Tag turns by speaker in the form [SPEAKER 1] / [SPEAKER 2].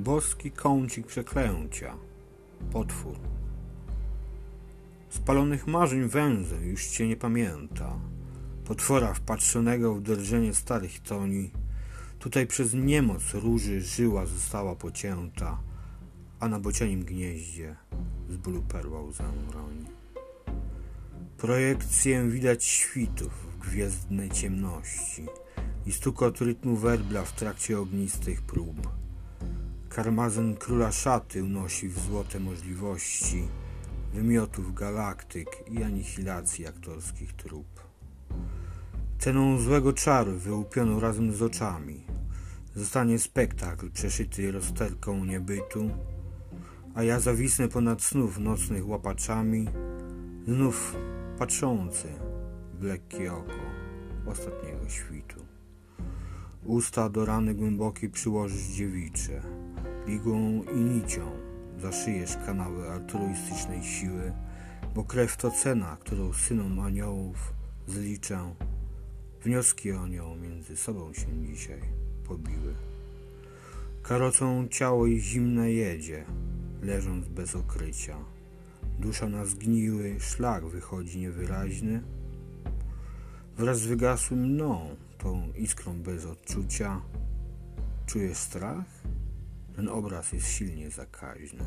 [SPEAKER 1] Boski kącik przeklęcia. Potwór. Spalonych marzeń węzeł już cię nie pamięta. Potwora wpatrzonego w drżenie starych toni. Tutaj przez niemoc róży żyła została pocięta, a na bocianim gnieździe z bólu perła łzę roni. Projekcję widać świtów w gwiezdnej ciemności i stukot rytmu werbla w trakcie ognistych prób. Karmazyn króla szaty unosi w złote możliwości wymiotów galaktyk i anihilacji aktorskich trup. Ceną złego czaru wyłupioną razem z oczami zostanie spektakl przeszyty rozterką niebytu, a ja zawisnę ponad snów nocnych łapaczami, znów patrzący w lekkie oko ostatniego świtu. Usta do rany głębokiej przyłożysz dziewicze, igłą i nicią zaszyjesz kanały altruistycznej siły, bo krew to cena, którą synom aniołów zliczę. Wnioski o nią między sobą się dzisiaj pobiły. Karocą ciało i zimne jedzie, leżąc bez okrycia. Dusza na zgniły szlak wychodzi niewyraźny. Wraz z wygasłym mną, tą iskrą bez odczucia, czujesz strach? Ten obraz jest silnie zakaźny.